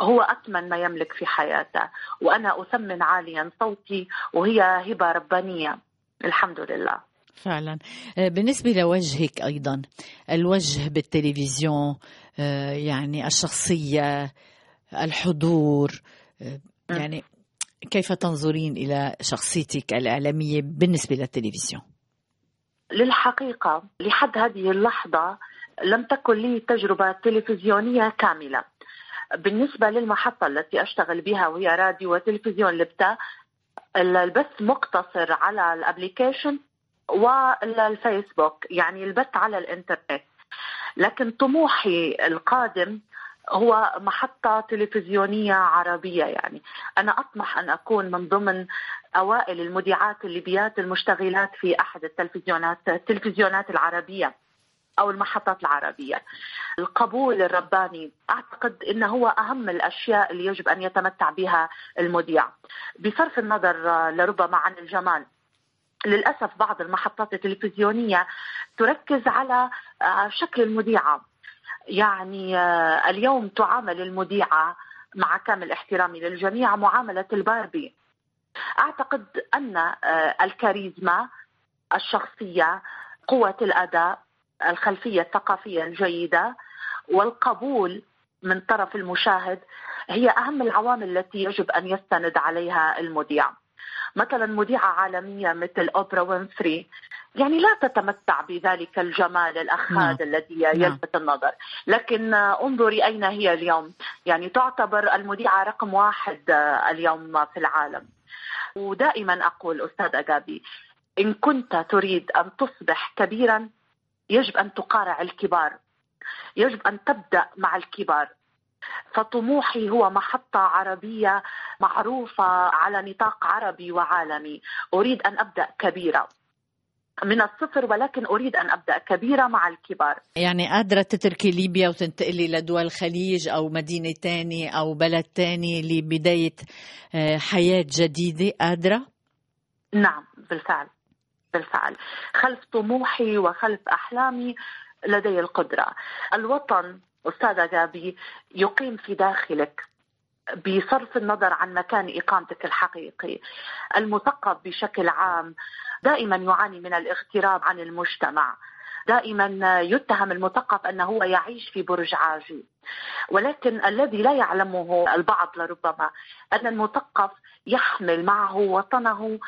هو أثمن ما يملك في حياته. وأنا أثمن عاليا صوتي وهي هبة ربانية. الحمد لله. فعلا. آه، بالنسبة لوجهك أيضا الوجه بالتلفزيون آه، يعني الشخصية الحضور آه، يعني كيف تنظرين إلى شخصيتك الإعلامية بالنسبة للتلفزيون؟ للحقيقة لحد هذه اللحظة لم تكن لي تجربة تلفزيونية كاملة. بالنسبة للمحطة التي أشتغل بها وهي راديو وتلفزيون لبتا البث مقتصر على الأبليكيشن والفيسبوك يعني البث على الإنترنت. لكن طموحي القادم هو محطة تلفزيونية عربية يعني أنا أطمح أن أكون من ضمن أوائل المذيعات الليبيات المشتغلات في أحد التلفزيونات التلفزيونات العربية أو المحطات العربية. القبول الرباني أعتقد أنه هو أهم الأشياء اللي يجب أن يتمتع بها المذيع. بصرف النظر آه، لربما عن الجمال. للأسف بعض المحطات التلفزيونية تركز على آه، شكل المذيعة. يعني آه، اليوم تعامل المذيعة مع كامل احترامي للجميع معاملة الباربي. أعتقد أن آه، الكاريزما الشخصية قوة الأداء الخلفية الثقافية الجيدة والقبول من طرف المشاهد هي أهم العوامل التي يجب أن يستند عليها المذيع. مثلا مذيعة عالمية مثل أوبرا وينفري. يعني لا تتمتع بذلك الجمال الأخاذ الذي نعم. يلفت النظر. لكن انظري أين هي اليوم. يعني تعتبر المذيعة رقم واحد اليوم في العالم. ودائما أقول أستاذ أجابي إن كنت تريد أن تصبح كبيرا يجب أن تقارع الكبار. يجب أن تبدأ مع الكبار. فطموحي هو محطة عربية معروفة على نطاق عربي وعالمي. أريد أن أبدأ كبيرة. من الصفر ولكن أريد أن أبدأ كبيرة مع الكبار. يعني قادرة تتركي ليبيا وتنتقلي لدول الخليج أو مدينة تاني أو بلد تاني لبداية آه، حياة جديدة؟ قادرة؟ نعم بالفعل. بالفعل. خلف طموحي وخلف أحلامي لدي القدرة. الوطن أستاذة جابي يقيم في داخلك بصرف النظر عن مكان إقامتك الحقيقي المثقف بشكل عام دائما يعاني من الاغتراب عن المجتمع. دائما يتهم المثقف أنه هو يعيش في برج عاجي. ولكن الذي لا يعلمه البعض لربما أن المثقف يحمل معه وطنه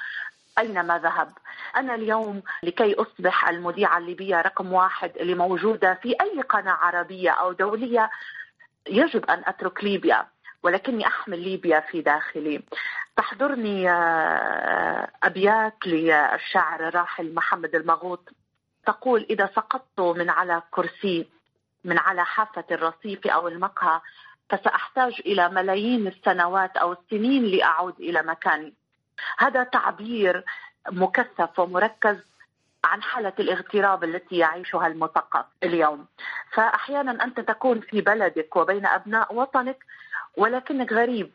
أينما ذهب؟ أنا اليوم لكي أصبح المذيعه الليبيه رقم واحد اللي موجوده في أي قناة عربية أو دولية يجب أن أترك ليبيا ولكني أحمل ليبيا في داخلي. تحضرني آه، أبيات للشاعر الراحل محمد المغوط. تقول إذا سقطت من على كرسي من على حافة الرصيف أو المقهى فسأحتاج إلى ملايين السنوات أو السنين لأعود إلى مكاني. هذا تعبير مكثف ومركز عن حالة الاغتراب التي يعيشها المثقف اليوم. فأحيانا أنت تكون في بلدك وبين أبناء وطنك ولكنك غريب.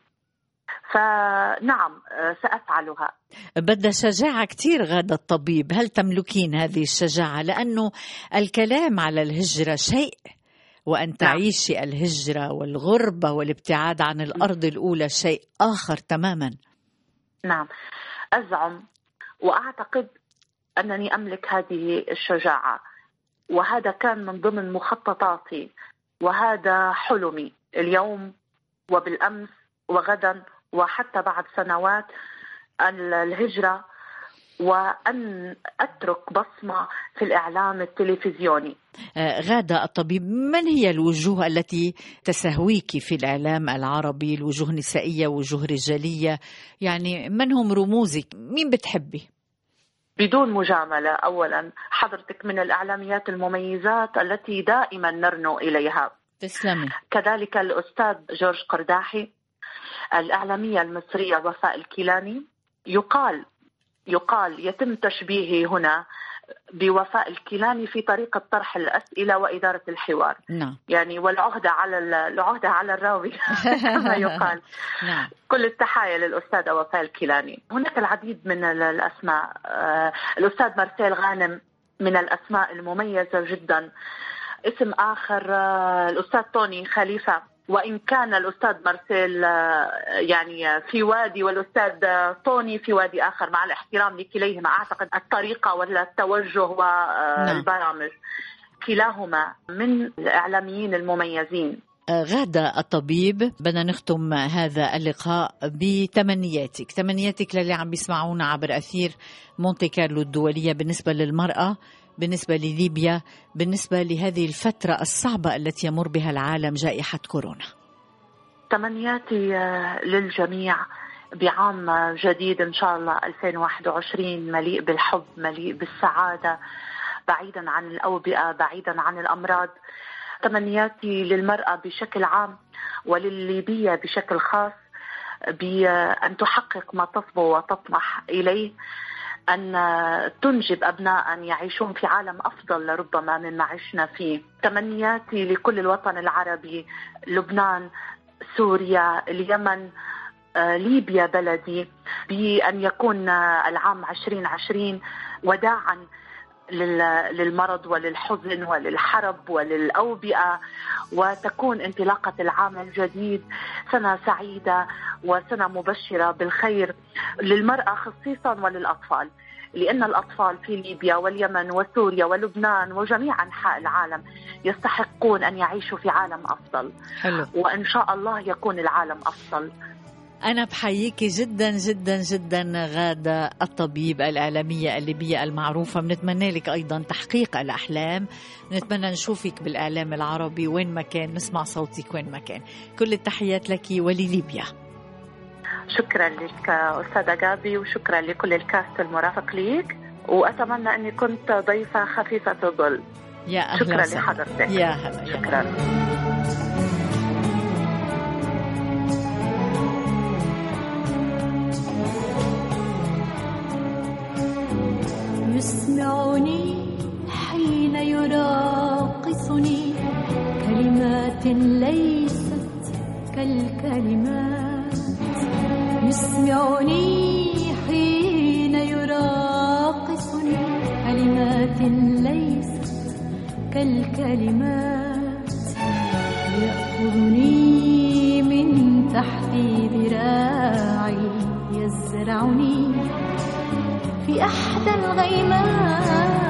فنعم سأفعلها. بدها شجاعة كتير غادة الطبيب. هل تملكين هذه الشجاعة؟ لأنه الكلام على الهجرة شيء وأن تعيشي الهجرة والغربة والابتعاد عن الأرض الأولى شيء آخر تماما. نعم. أزعم وأعتقد أنني أملك هذه الشجاعة وهذا كان من ضمن مخططاتي وهذا حلمي اليوم وبالأمس وغدا وحتى بعد سنوات الهجرة وأن أترك بصمة في الإعلام التلفزيوني. آه، غادة الطبيب من هي الوجوه التي تسهويك في الإعلام العربي؟ الوجوه نسائية وجوه رجالية؟ يعني من هم رموزك؟ مين بتحبي؟ بدون مجاملة أولا حضرتك من الإعلاميات المميزات التي دائما نرنو إليها. تسلمي. كذلك الأستاذ جورج قرداحي الإعلامية المصرية وفاء الكيلاني يقال يقال يتم تشبيهي هنا بوفاء الكيلاني في طريقة طرح الأسئلة وإدارة الحوار. نعم. يعني والعهدة على ال- العهدة على الراوي كما يقال. نعم. كل التحايا للأستاذة وفاء الكيلاني. هناك العديد من ال- الأسماء. آه، الأستاذ مارسيل غانم من الأسماء المميزة جدا. اسم آخر آه، الأستاذ توني خليفة. وإن كان الأستاذ مارسيل آه، يعني في وادي والأستاذ توني في وادي آخر مع الاحترام لكليهما أعتقد الطريقة ولا التوجه. والبرامج كلاهما من الإعلاميين المميزين آه، غادة الطبيب بدنا نختم هذا اللقاء بتمنياتك تمنياتك للي عم بيسمعونا عبر أثير مونتي كارلو الدولية بالنسبة للمرأة بالنسبة لليبيا بالنسبة لهذه الفترة الصعبة التي يمر بها العالم جائحة كورونا. تمنياتي آه، للجميع بعام جديد إن شاء الله 2021 مليء بالحب مليء بالسعادة بعيدا عن الأوبئة بعيدا عن الأمراض. تمنياتي للمرأة بشكل عام وللليبية بشكل خاص بأن تحقق ما تصبو وتطمح إليه. أن تنجب ابناء يعيشون في عالم أفضل لربما مما عشنا فيه. تمنياتي لكل الوطن العربي لبنان سوريا اليمن آه، ليبيا بلدي بأن يكون العام 2020 وداعا للمرض وللحزن وللحرب وللأوبئة وتكون انطلاقة العام الجديد سنة سعيدة وسنة مبشرة بالخير للمرأة خصيصا وللأطفال لأن الأطفال في ليبيا واليمن وسوريا ولبنان وجميع أنحاء العالم يستحقون أن يعيشوا في عالم أفضل. حلو. وإن شاء الله يكون العالم أفضل. أنا بحييك جدا جدا جدا غادة الطبيب الإعلامية الليبية المعروفة. بنتمنى لك أيضا تحقيق الأحلام. بنتمنى نشوفك بالإعلام العربي وين ما كان. نسمع صوتك وين ما كان. كل التحيات لك ولليبيا شكرا لك أستاذة جابي وشكرا لكل الكاست المرافق ليك. وأتمنى أني كنت ضيفة خفيفة الظل. يا أهلا شكرا. لحضرتك. يا هلا يا شكرا. يسمعني حين يراقصني كلمات ليست كالكلمات. يسمعني حين يراقصني كلمات ليست كالكلمات. يأخذني من تحت ذراعي يزرعني في أحدى الغيمات.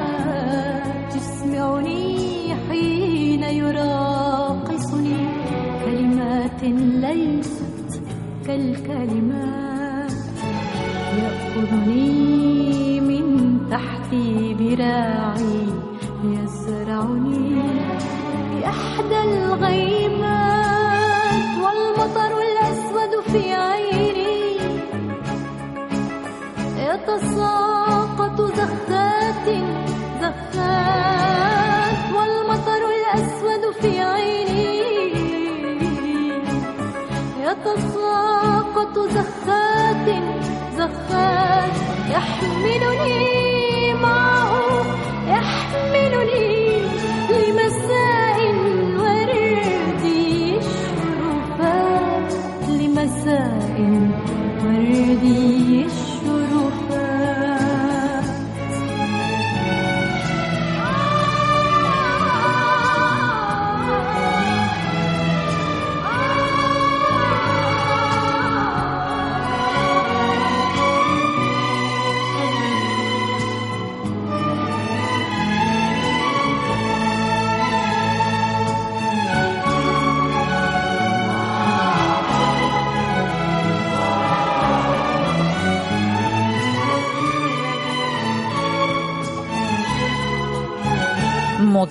يسمعني حين يراقصني كلمات ليست كالكلمات. يأخذني من تحت ذراعي يزرعني في أحدى الغيمات. والمطر الأسود في عيني يتساقط زخات زخات والمطر الأسود في عيني. يتساقط يحملني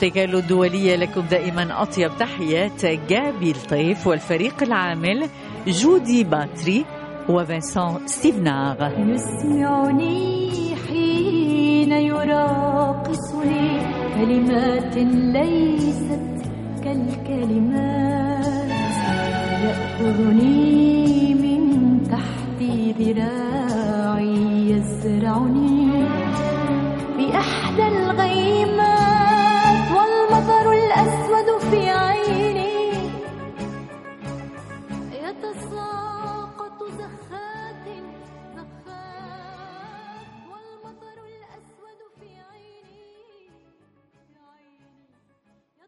كارلو الدولية لكم دائما أطيب تحيات جابي الطيف والفريق العامل جودي باتري وفنسان ستيفناغ يسمعني حين يراقصني كلمات ليست كالكلمات يأخذني من تحت ذراعي يزرعني